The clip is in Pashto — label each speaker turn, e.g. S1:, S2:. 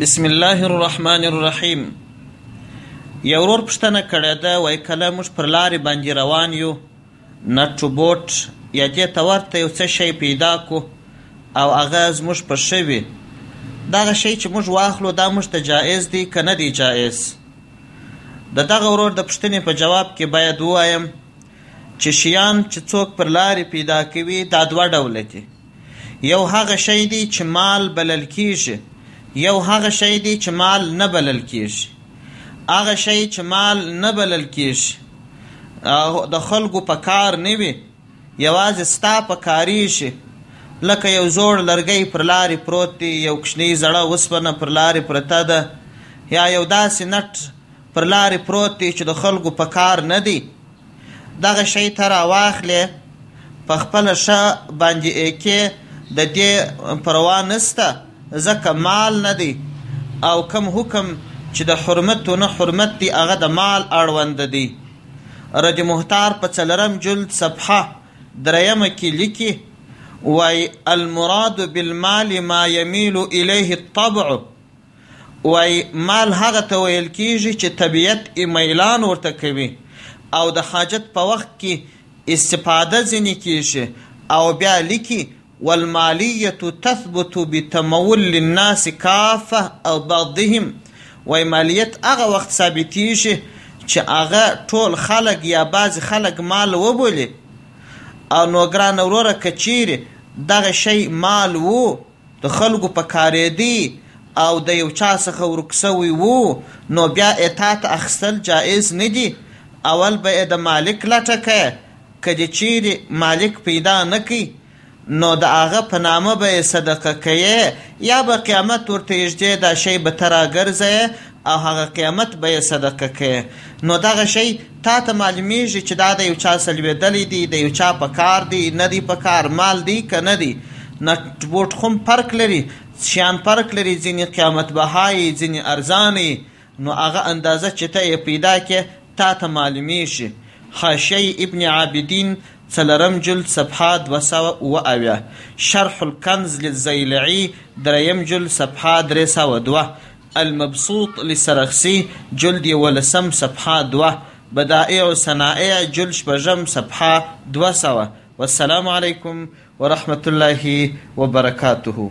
S1: بسم الله الرحمن الرحیم یو ورور پوښتنه کړې ده وای کله موږ پر لارې باندې روان یو نټو بوټ یا دې ته ورته یو څه شی پیدا کو او هغه زموږ په ښه وي دغه شی چې موږ واخلو دا موږ ته جایز دی که نه دی جایز د دغه ورور د پوښتنې په جواب کې باید ووایم چې شیان چې څوک پر لارې پیدا کوي دا دوه ډوله دي یو هغه شی دی چې مال بلل کېږي، یو هغه شی دی چې مال نه بلل کېږي. هغه شی چې مال نه بلل کېږي او د خلکو په کار نه وي، یوازې ستا په کارېږي، لکه یو زوړ لرګی پر لارې پروت دی، یو کوچنۍ زړه اوسپنه پر لارې پرته ده، یا یو داسې نټ پر لارې پروت دی چې د خلکو په کار نه دی. دغه شی ته راواخلې په خپله ښه باندې ايکې د دې پروا نشته ځکه مال نه دی او کوم حکم چې د حرمت و نه حرمت دی هغه د مال اړوند دی رد محتار په څلرم جلد صفحه درېمه کې لیکي وايي المراد بالمال ما يميل اليه الطبع وايي، مال هغه ته ويل کېږي چې طبيعت ئې ميلان ورته کوي او د حاجت په وخت کې استفاده ځينې کېږي او بيا ليکي، والمالية تثبت بتمول للناس کافة او بعضهم، وايي، ماليت هغه وخت ثابتېږي چې هغه ټول خلک يا بعضې خلک مال وبولي او نو ګرانه وروره که چېرې دغه شی مال وو، د خلکو په کارېدی او د یو چا څخه ورک شوی وو نو بیا ئې تا ته اخیستل جائز نه دي، اول به ئې د مالک لټه کړه، که دې چیري مالک پیدا نه کړ نو د هغه په نامه به ئې صدقه کړې یا به قیامت ورته یږدې دا شی به ته راګرځوې او هغه قیامت به یې صدقه کې نو دغه شی تا ته معلومیږي چې دا د یو چا سلوېدلی دی د یو چا په کار دی نه دی په کار مال دی که نه دی نټ بوټ خوم فرق لري شیان فرق لري ځینې قیامت بهایي ځینې ارزاني نو هغه اندازه چې ته یې پیدا کې تا ته معلومیږي حاشیه ابن عابدین څلرم جلد صفحه 209 شرح الکنز للزیلعی دریم جلد صفحه 302 المبسوط لسرخسي جلد یولسم صفحه دوه، بدائع صنائع جلد شپږم صفحه دوه سوه، والسلام علیکم ورحمة الله وبرکاته.